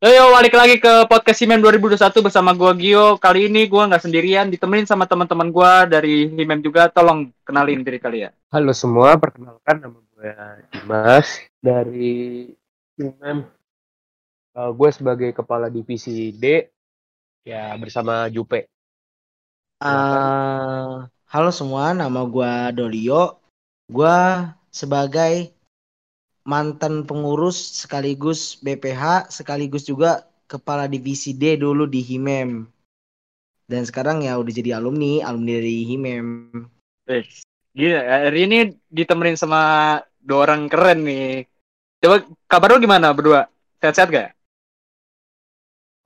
Yo, balik lagi ke podcast Himem 2021 bersama gua Gio. Kali ini gua nggak sendirian, ditemenin sama teman-teman gua dari Himem juga. Tolong kenalin diri kalian. Halo semua, perkenalkan nama gue Dimas dari Himem. Uh, gue sebagai kepala divisi D ya bersama Jupe. Uh, halo semua, nama gua Dolio. Gua sebagai mantan pengurus sekaligus BPH sekaligus juga kepala divisi D dulu di Himem. Dan sekarang ya udah jadi alumni, alumni dari Himem. Eh, gila, hari ini ditemenin sama dua orang keren nih. Coba kabar lu gimana berdua? Sehat-sehat gak?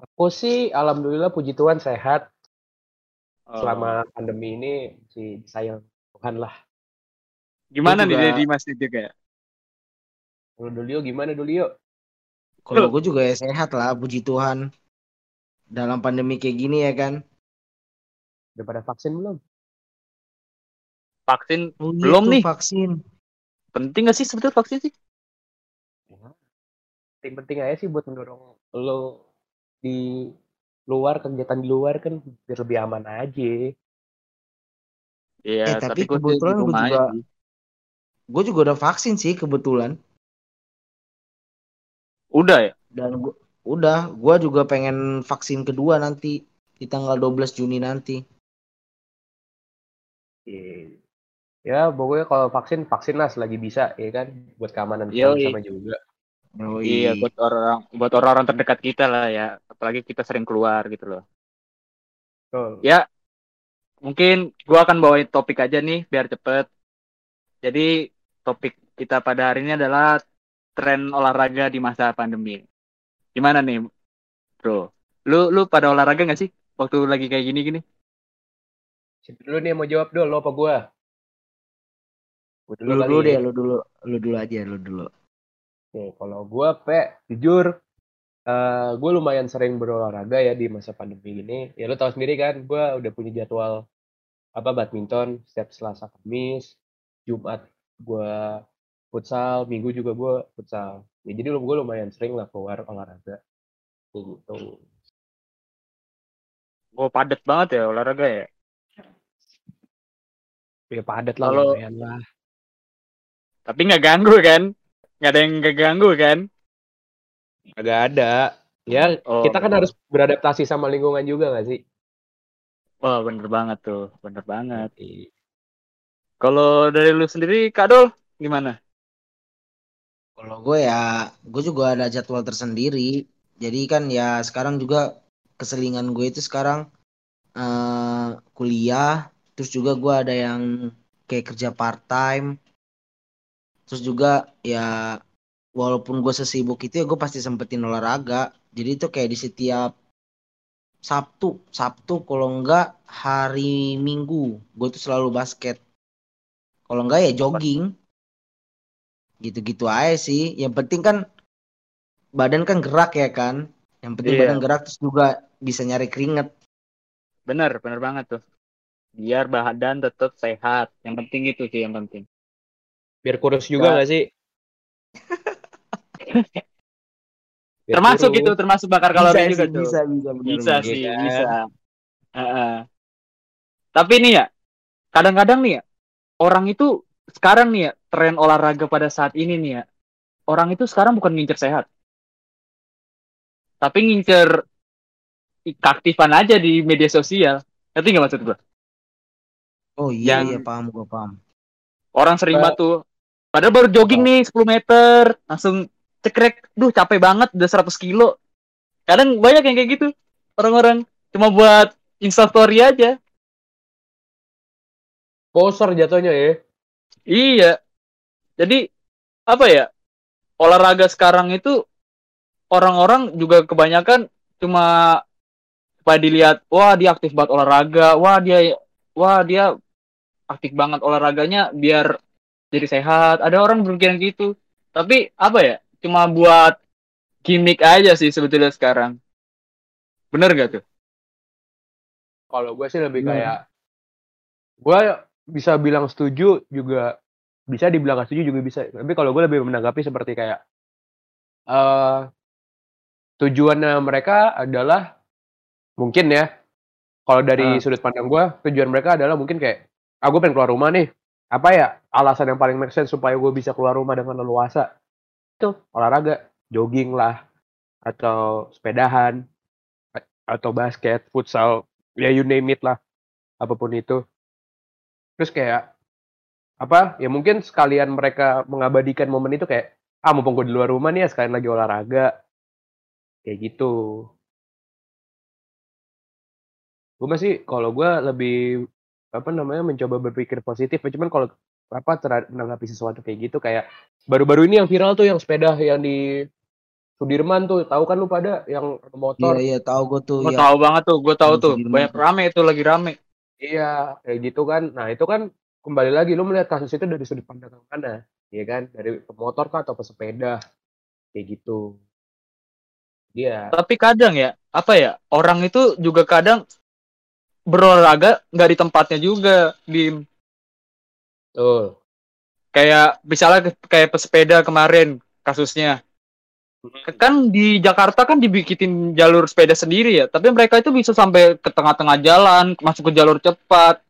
Aku sih alhamdulillah puji Tuhan sehat. Oh. Selama pandemi ini si sayang Tuhan lah. Gimana Gua nih juga- di Mas juga ya? Kalau Dolio gimana Dolio? Kalau gue juga ya sehat lah, puji Tuhan. Dalam pandemi kayak gini ya kan. Udah pada vaksin belum? Vaksin Oh, Belum gitu, nih. vaksin. penting gak sih sebetulnya vaksin sih? Penting-penting aja sih buat mendorong lo di luar kegiatan di luar kan biar lebih aman aja. Iya, Eh, tapi sih kebetulan rumah juga-. Gue juga udah vaksin sih kebetulan. Udah ya? Dan gua, udah, gua juga pengen vaksin kedua nanti di tanggal 12 Juni nanti. Iya. Ya, pokoknya kalau vaksin, vaksin lah selagi bisa, ya kan? Buat keamanan Yoi. sama juga. Oh, Iya, buat orang buat orang-orang terdekat kita lah ya. Apalagi kita sering keluar gitu loh. Betul. Ya, mungkin gua akan bawain topik aja nih biar cepet. Jadi topik kita pada hari ini adalah tren olahraga di masa pandemi. Gimana nih, bro? Lu lu pada olahraga nggak sih waktu lagi kayak gini gini? Siapa dulu nih mau jawab dulu, lo apa gua? Gua Lu dulu ya. deh, lu dulu, lu dulu aja, lu dulu. Oke, kalau gua, Pe, jujur, eh gue lumayan sering berolahraga ya di masa pandemi ini. Ya lo tau sendiri kan, gua udah punya jadwal apa badminton setiap Selasa Kamis, Jumat gua futsal, Minggu juga gua futsal. Ya, jadi lu gue lumayan sering lah keluar olahraga. Kayak gitu. Oh, padet banget ya olahraga ya. Ya padat lah Kalau- lumayan lah. Tapi nggak ganggu kan? Nggak ada yang nggak ganggu kan? Agak ada. Ya, Oh. kita kan harus beradaptasi sama lingkungan juga gak sih? Wah, bener banget tuh, bener banget. Kalau dari lu sendiri, Kak Dol, gimana? Kalau gue ya, gue juga ada jadwal tersendiri. Jadi kan ya sekarang juga keselingan gue itu sekarang eh kuliah, terus juga gue ada yang kayak kerja part time. Terus juga ya walaupun gue sesibuk itu ya gue pasti sempetin olahraga. Jadi itu kayak di setiap Sabtu, Sabtu kalau enggak hari Minggu, gue tuh selalu basket. Kalau enggak ya jogging. Gitu-gitu aja sih. Yang penting kan badan kan gerak ya kan. Yang penting Iya. badan gerak terus juga bisa nyari keringet. Bener, bener banget tuh. Biar badan tetap sehat. Yang penting itu sih yang penting. Biar kurus juga Ya. gak sih? Biar termasuk kurus. itu, termasuk bakar kalori Bisa juga sih, tuh. bisa, bisa, benar, Bisa sih, Iya kan? bisa. Heeh. Tapi nih ya, kadang-kadang nih ya, orang itu sekarang nih ya, tren olahraga pada saat ini nih ya, orang itu sekarang bukan ngincer sehat. Tapi ngincer keaktifan aja di media sosial. Ngerti nggak maksud gue? Oh iya, Yang- iya paham gue paham. Orang sering banget tuh. Padahal baru jogging nih 10 meter, langsung cekrek, duh capek banget, udah 100 kilo. Kadang banyak yang kayak gitu. Orang-orang cuma buat instastory aja. Poser jatuhnya ya. Iya. Jadi apa ya? Olahraga sekarang itu orang-orang juga kebanyakan cuma supaya dilihat, wah dia aktif banget olahraga, wah dia wah dia aktif banget olahraganya biar jadi sehat. Ada orang berpikiran gitu. Tapi apa ya? Cuma buat gimmick aja sih sebetulnya sekarang. Bener gak tuh? Kalau gue sih lebih kayak gue bisa bilang setuju juga bisa dibilang gak setuju juga bisa. Tapi kalau gue lebih menanggapi seperti kayak eh tujuannya mereka adalah mungkin ya kalau dari Ah. sudut pandang gue tujuan mereka adalah mungkin kayak ah gue pengen keluar rumah nih apa ya alasan yang paling make sense supaya gue bisa keluar rumah dengan leluasa itu olahraga jogging lah atau sepedahan atau basket futsal ya you name it lah apa pun itu terus kayak apa ya mungkin sekalian mereka mengabadikan momen itu kayak ah mumpung gue di luar rumah nih ya sekalian lagi olahraga kayak gitu gue masih kalau gue lebih apa namanya mencoba berpikir positif ya cuman kalau apa ter- menanggapi sesuatu kayak gitu kayak baru-baru ini yang viral tuh yang sepeda yang di Sudirman tuh tahu kan lu pada yang Iya motor iya tahu gue tuh Gue ya. tahu banget tuh, gue tahu Yang tuh. Sudirman Banyak rame itu lagi rame. Iya, kayak gitu kan. Nah, itu kan kembali lagi lu melihat kasus itu dari sudut pandang mana, ya kan? Dari pemotor kah atau pesepeda? Kayak gitu. Dia, Tapi kadang ya, apa ya? Orang itu juga kadang berolahraga nggak di tempatnya juga, Bim. tuh. Kayak misalnya kayak pesepeda kemarin kasusnya. Kan di Jakarta kan dibikin jalur sepeda sendiri ya, tapi mereka itu bisa sampai ke tengah-tengah jalan, masuk ke jalur cepat.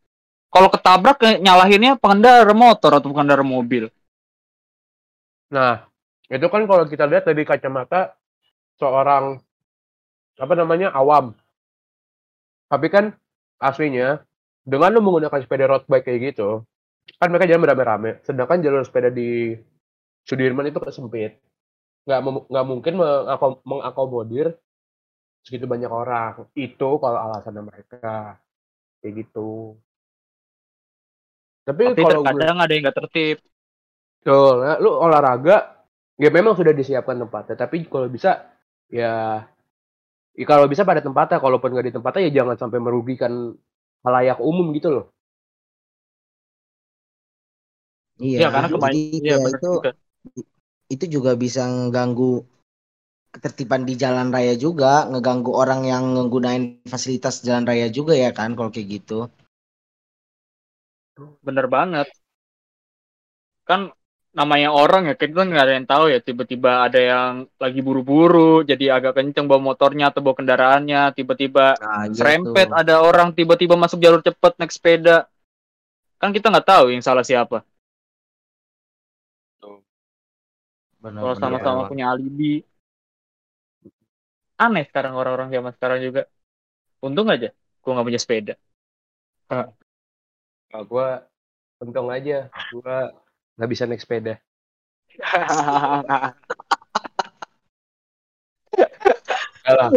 Kalau ketabrak kayak nyalahinnya pengendara motor atau pengendara mobil. Nah, itu kan kalau kita lihat dari kacamata seorang apa namanya awam. Tapi kan aslinya dengan lu menggunakan sepeda road bike kayak gitu, kan mereka jalan beramai-ramai. Sedangkan jalur sepeda di Sudirman itu sempit. Nggak, nggak mungkin mengako- mengakomodir segitu banyak orang. Itu kalau alasannya mereka. Kayak gitu. Tapi, Tapi kalau gue terkadang ada yang nggak tertib. Betul, nah, lu olahraga ya memang sudah disiapkan tempatnya, tapi kalau bisa ya, ya kalau bisa pada tempatnya, kalaupun nggak di tempatnya ya jangan sampai merugikan halayak umum gitu loh. Iya, Ya, karena kebanyakan iya kayak benar itu juga. itu juga bisa mengganggu ketertiban di jalan raya juga, ngeganggu orang yang menggunakan fasilitas jalan raya juga ya kan kalau kayak gitu. Bener banget. Kan namanya orang ya, kita nggak ada yang tahu ya. Tiba-tiba ada yang lagi buru-buru, jadi agak kenceng bawa motornya atau bawa kendaraannya. Tiba-tiba Nah, iya serempet ada orang tiba-tiba masuk jalur cepat naik sepeda. Kan kita nggak tahu yang salah siapa. Kalau sama-sama punya alibi. Aneh sekarang orang-orang zaman sekarang juga. Untung aja, gua nggak punya sepeda. Kalau gue untung aja, gue nggak bisa naik sepeda. Malah,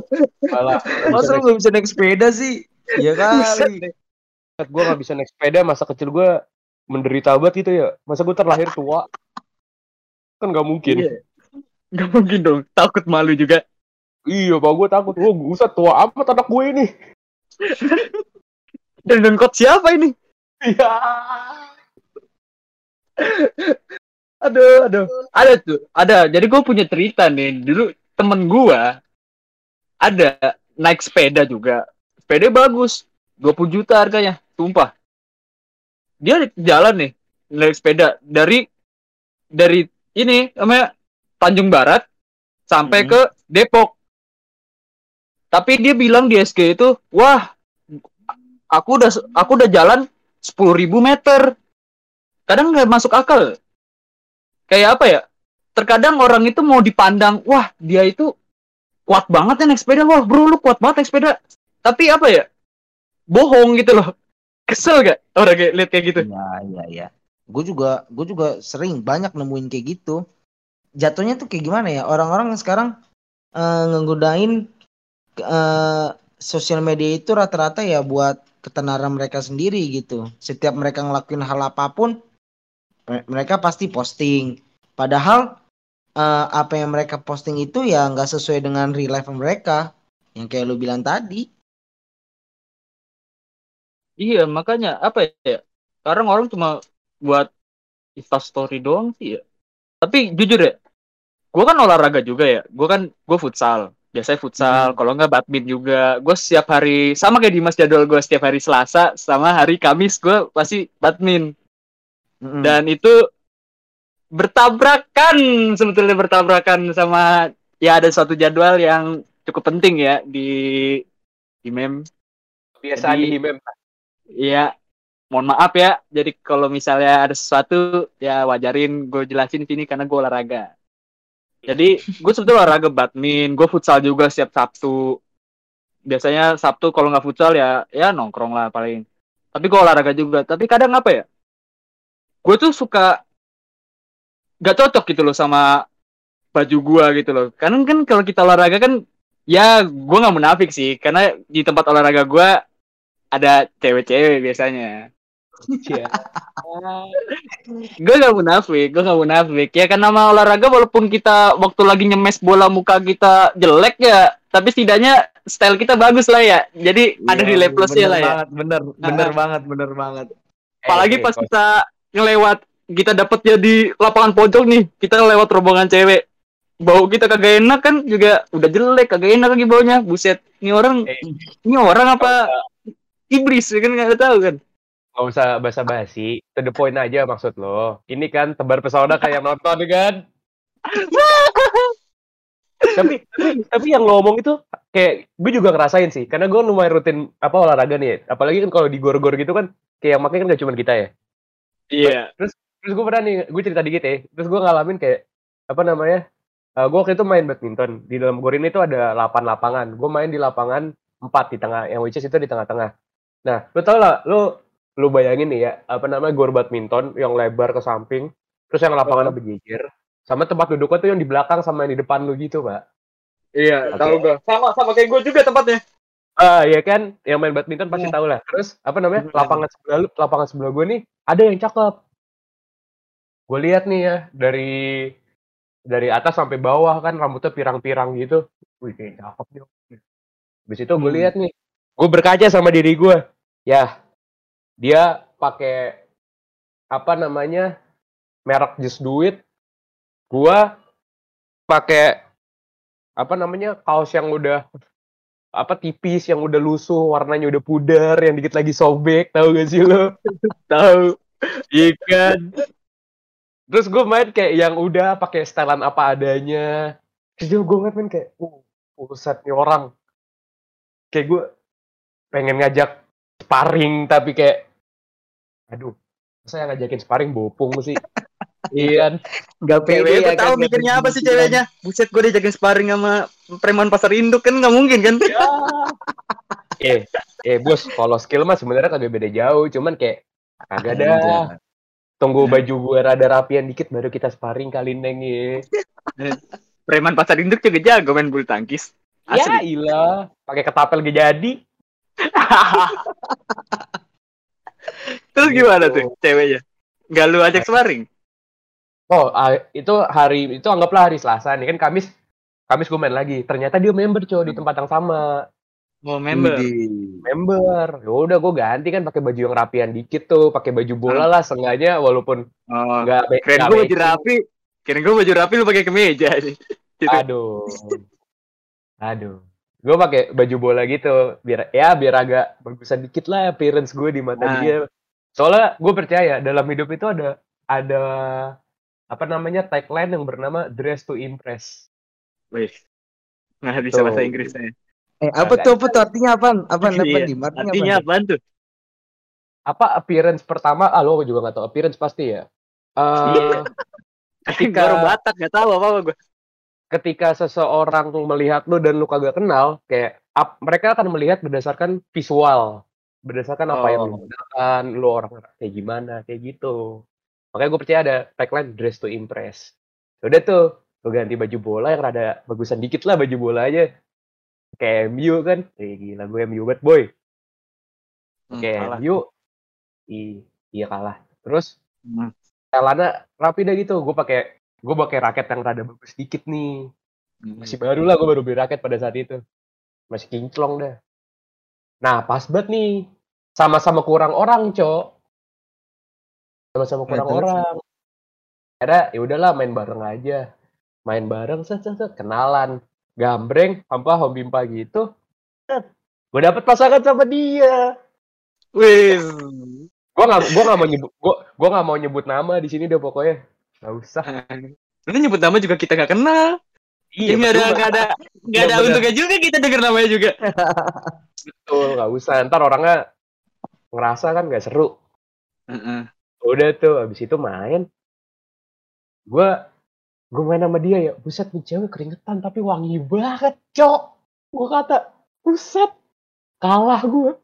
malah Masa lu bisa naik sepeda sih? Iya kali. gue nggak bisa naik sepeda, masa kecil gue menderita banget gitu ya. Masa gue terlahir tua, kan nggak mungkin. Iya. Nggak mungkin dong, takut malu juga. Iya, pak gue takut. Wah, buset tua amat anak gue ini. Dan dengkot siapa ini? Iya. Aduh, aduh. Ada tuh, ada. Jadi gue punya cerita nih. Dulu temen gue ada naik sepeda juga. Sepeda bagus. 20 juta harganya. Sumpah. Dia jalan nih. Naik sepeda. Dari dari ini namanya Tanjung Barat sampai Hmm. ke Depok. Tapi dia bilang di SG itu, wah, aku udah aku udah jalan 10.000 meter. Kadang nggak masuk akal. Kayak apa ya? Terkadang orang itu mau dipandang, wah dia itu kuat banget ya naik sepeda. Wah bro lu kuat banget naik sepeda. Tapi apa ya? Bohong gitu loh. Kesel gak orang kayak lihat kayak gitu? Iya, iya, iya. Gue juga, gue juga sering banyak nemuin kayak gitu. Jatuhnya tuh kayak gimana ya? Orang-orang sekarang eh, nggunain eh, sosial media itu rata-rata ya buat ketenaran mereka sendiri gitu. Setiap mereka ngelakuin hal apa pun, me- mereka pasti posting. Padahal eh, apa yang mereka posting itu ya nggak sesuai dengan real life mereka. Yang kayak lu bilang tadi. Iya makanya apa ya? Sekarang orang cuma buat Insta story doang sih ya. Tapi jujur ya, gue kan olahraga juga ya. Gue kan gue futsal. Biasanya futsal. Hmm. Kalau nggak badminton juga. Gue setiap hari sama kayak Dimas jadwal gue setiap hari Selasa sama hari Kamis gue pasti badminton. Mm-mm. Dan itu bertabrakan sebetulnya bertabrakan sama ya ada suatu jadwal yang cukup penting ya di di mem. Jadi- di mem. Iya, mohon maaf ya. Jadi kalau misalnya ada sesuatu ya wajarin gue jelasin sini karena gue olahraga. Jadi gue sebetulnya olahraga badminton, gue futsal juga setiap Sabtu. Biasanya Sabtu kalau nggak futsal ya ya nongkrong lah paling. Tapi gue olahraga juga. Tapi kadang apa ya? Gue tuh suka gak cocok gitu loh sama baju gue gitu loh. Karena kan kalau kita olahraga kan ya gue nggak munafik sih. Karena di tempat olahraga gue ada cewek-cewek biasanya. Iya. Gue gak munafik, gue gak munafik. Ya kan nama olahraga walaupun kita waktu lagi nyemes bola muka kita jelek ya, tapi setidaknya style kita bagus lah ya. Jadi ada di Iya, plusnya lah ya. Banget, bener, bener banget, bener banget. Apalagi Eh, pas eh, kita ngelewat, kita dapetnya di lapangan pojok nih, kita lewat rombongan cewek. Bau kita kagak enak kan juga udah jelek, kagak enak lagi baunya. Buset, ini orang, Eh. ini orang apa iblis ya kan nggak tahu kan. Gak usah basa-basi, to the point aja maksud lo. Ini kan tebar pesona kayak nonton kan. tapi, tapi tapi yang lo ngomong itu kayak gue juga ngerasain sih, karena gue lumayan rutin apa olahraga nih. Apalagi kan kalau di gor-gor gitu kan, kayak yang makanya kan gak cuma kita ya. Iya. Terus gue pernah nih, gue cerita dikit ya. Terus gue ngalamin kayak apa namanya? eh gue waktu itu main badminton di dalam gor ini tuh ada 8 lapangan. Gue main di lapangan 4 di tengah, yang which is itu di tengah-tengah. Nah, lo tau lah, lo lu bayangin nih ya, apa namanya gor badminton yang lebar ke samping, terus yang lapangannya berjejer, sama tempat duduknya tuh yang di belakang sama yang di depan lu gitu, Pak. Iya, Oke. tahu gue. Sama sama kayak gue juga tempatnya. Ah, ya kan, yang main badminton pasti Iya. tahu lah. Terus apa namanya? Mhm. Lapangan sebelah lu, lapangan sebelah gue nih ada yang cakep. Gue lihat nih ya dari dari atas sampai bawah kan rambutnya pirang-pirang gitu. Wih, kayak cakep nih. Habis itu gue Hmm. lihat nih, gue berkaca sama diri gue. Ya, dia pakai apa namanya? merek just duit. Gua pakai apa namanya? kaos yang udah apa tipis yang udah lusuh warnanya udah pudar yang dikit lagi sobek tahu gak sih lo Tahu. Iya kan. terus gue main kayak yang udah pakai setelan apa adanya terus gue ngeliat main kayak uh buset nih orang kayak gue pengen ngajak sparring tapi kayak aduh saya ngajakin sparring bopung sih iya kan Gak pede ya tahu kan, mikirnya apa sih ceweknya. Buset gue diajakin sparring sama preman pasar induk kan nggak mungkin kan? eh eh bos kalau skill mah sebenarnya kagak beda jauh cuman kayak kagak dah tunggu baju gue rada rapian dikit baru kita sparring kali neng ya Preman pasar induk juga jago main bulu tangkis. Ya Asli. ilah, pakai ketapel gak jadi. Terus gimana Gitu. tuh ceweknya? Gak lu ajak sparring? Oh, ah, itu hari itu anggaplah hari Selasa nih kan Kamis Kamis gue main lagi. Ternyata dia member cow di tempat yang sama. Mau member. Widih. Member. Ya udah gue ganti kan pakai baju yang rapian dikit tuh, pakai baju bola lah sengaja walaupun Oh, nggak be- keren gue baju rapi. Keren gue baju rapi lu pakai kemeja sih. Gitu. Aduh. Aduh. Gue pakai baju bola gitu biar ya biar agak bagusan dikit lah appearance gue di mata Nah. dia. Soalnya gue percaya dalam hidup itu ada ada apa namanya tagline yang bernama dress to impress. Wih. Nggak bisa Tuh. bahasa Inggrisnya. Eh, apa tuh, apa tuh artinya apaan? Apaan, Iya, Dim? Artinya apaan tuh? Apa appearance pertama? Ah lo juga nggak tahu appearance pasti ya. Eh ketika Baru Batak nggak tahu apa apa gue. ketika seseorang melihat lu dan lu kagak kenal, kayak ap- mereka akan melihat berdasarkan visual, berdasarkan apa yang lu Oh. gunakan, lu orang kayak gimana, kayak gitu. Makanya gue percaya ada tagline dress to impress. Udah tuh, lu ganti baju bola yang rada bagusan dikit lah baju bola aja. Kayak MU kan, eh gila gue MU banget boy. Hmm, Kayak kalah. MU, i- iya kalah. Terus Hmm. Celana rapi dah gitu, gue pakai gue pakai raket yang rada bagus dikit nih Hmm. masih baru lah gue baru beli raket pada saat itu masih kinclong dah nah pas banget nih sama-sama kurang orang cok. Sama-sama Nah, kurang terus? orang. Ada ya udahlah main bareng aja. Main bareng set set set kenalan. Gambreng pampa hombimpa gitu. Gue dapet pasangan sama dia. Wih. gue nggak gue nggak mau nyebut gue gue nggak mau nyebut nama di sini deh pokoknya. Nggak usah. Ini nyebut nama juga kita nggak kenal. Iya, nggak ada nggak ada nggak ada untungnya juga kita denger namanya juga. betul nggak usah. Ntar orangnya ngerasa kan nggak seru. Heeh. udah tuh abis itu main. Gue gue main sama dia ya. Buset nih cewek keringetan tapi wangi banget cok. Gue kata buset kalah gue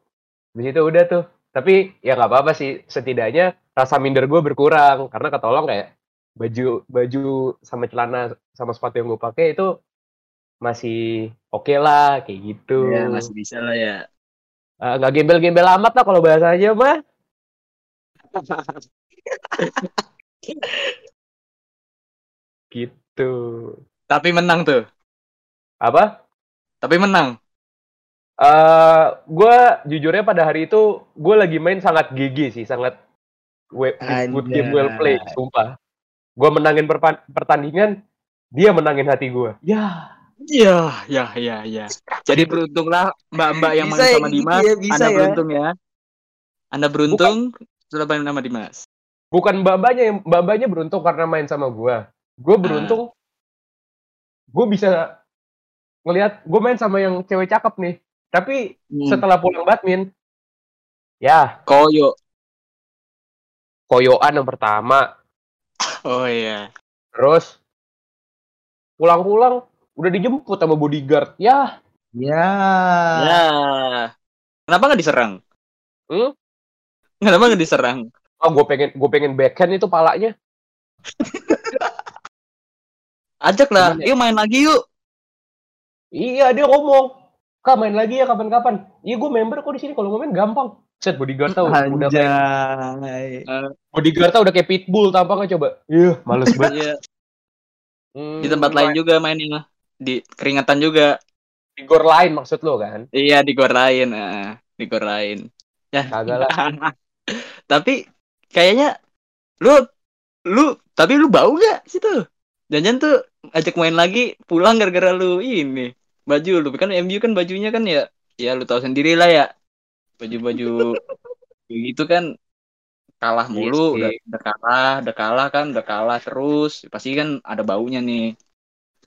abis itu udah tuh. Tapi ya nggak apa-apa sih. Setidaknya rasa minder gue berkurang. Karena ketolong kayak baju baju sama celana sama sepatu yang gue pakai itu masih oke lah kayak gitu Ya masih bisa lah ya. Eh, nggak gembel-gembel amat lah kalau bahasanya mah gitu Tapi menang tuh. apa Tapi menang. eh gue jujurnya pada hari itu gue lagi main sangat GG sih sangat we- good game well played sumpah gue menangin pertandingan dia menangin hati gue ya Iya, ya, ya, ya. Jadi beruntunglah mbak-mbak yang Bisa main ya sama gitu Dimas. ya, bisa Anda ya. beruntung ya. Anda beruntung sudah main sama Dimas. bukan mbak-mbaknya yang mbak-mbaknya beruntung karena main sama gue gue beruntung gue bisa ngelihat gue main sama yang cewek cakep nih tapi Hmm. setelah pulang badmin ya Koyo. koyoan yang pertama Oh iya. terus pulang-pulang udah dijemput sama bodyguard ya Ya. Ya. Kenapa nggak diserang? Hmm? Kenapa nggak diserang? oh gue pengen gue pengen backhand itu palanya Ajak lah. Yuk main lagi yuk. iya dia ngomong kak main lagi ya kapan-kapan iya gue member kok di sini kalau ngomongin gampang set bodyguard tau udah kayak Anjay. bodyguard tau udah kayak pitbull tampaknya coba iya males banget Iya. Hmm, Di tempat lain juga mainnya. Di keringetan juga. di gor lain maksud lo kan Iya di gor lain. eh, di gor lain. Ya. kagak lah tapi kayaknya lu lu tapi lu bau gak situ? Jangan tuh ajak main lagi pulang gara-gara lu ini baju lu kan MU kan bajunya kan ya ya lu tahu sendiri lah ya baju-baju gitu kan kalah Iya mulu sih. udah, udah kalah udah kalah kan udah kalah terus pasti kan ada baunya nih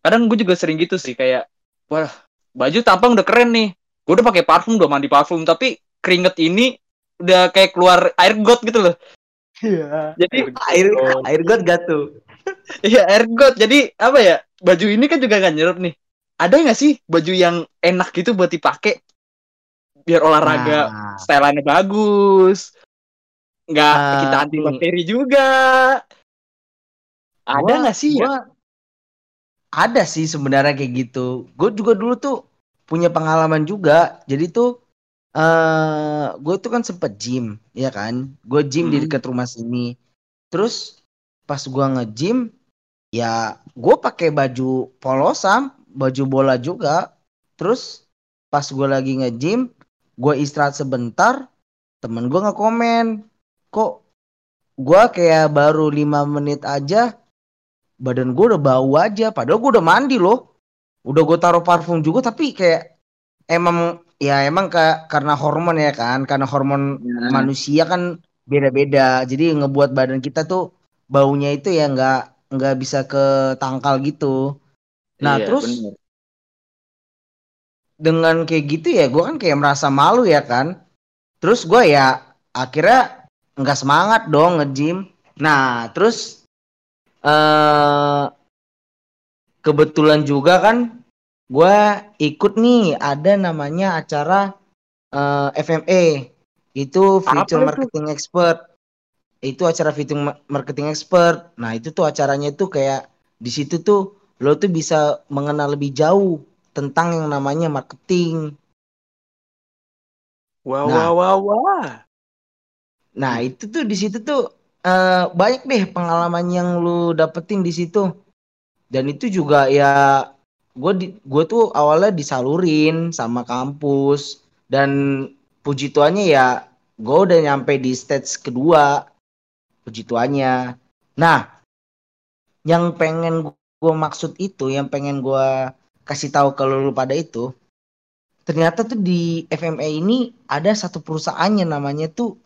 kadang gue juga sering gitu sih kayak wah baju tampang udah keren nih gue udah pakai parfum udah mandi parfum tapi keringet ini udah kayak keluar air got gitu loh iya jadi Air air got gak tuh? Iya air got. Jadi apa ya? Baju ini kan juga gak nyerap nih. Ada nggak sih baju yang enak gitu buat dipakai biar olahraga Nah, styleannya bagus. Nggak Ah, kita anti bakteri juga. Ada nggak sih ya? gua- Ada sih sebenarnya kayak gitu. Gue juga dulu tuh punya pengalaman juga. Jadi tuh eh gue tuh kan sempet gym, ya kan? Gue gym di Hmm. dekat rumah sini. Terus pas gua nge-gym, ya gue pakai baju polosan, baju bola juga. Terus pas gue lagi nge-gym, gue istirahat sebentar, temen gue nge-komen, kok gua kayak baru lima menit aja badan gue udah bau aja padahal gue udah mandi loh udah gue taruh parfum juga tapi kayak emang ya emang ka- karena hormon ya kan karena hormon Ya. manusia kan beda-beda jadi ngebuat badan kita tuh baunya itu ya nggak nggak bisa ke tangkal gitu nah Iya, terus bener. dengan kayak gitu ya gue kan kayak merasa malu ya kan. Terus gue ya akhirnya nggak semangat dong nge-gym. Nah terus eh kebetulan juga kan gue ikut nih ada namanya acara eh, FME itu itu? Marketing Expert. Itu acara Ma- Marketing Expert. Nah itu tuh acaranya tuh kayak di situ tuh lo tuh bisa mengenal lebih jauh tentang yang namanya marketing. Wah, Nah. wah, wah, wah. Nah, itu tuh di situ tuh eh, banyak deh pengalaman yang lu dapetin di situ. Dan itu juga ya gue di gue tuh awalnya disalurin sama kampus dan puji tuannya ya gue udah nyampe di stage kedua puji tuannya. Nah, yang pengen gue maksud itu, yang pengen gue kasih tahu ke lu pada itu, ternyata tuh di FMA ini ada satu perusahaannya namanya tuh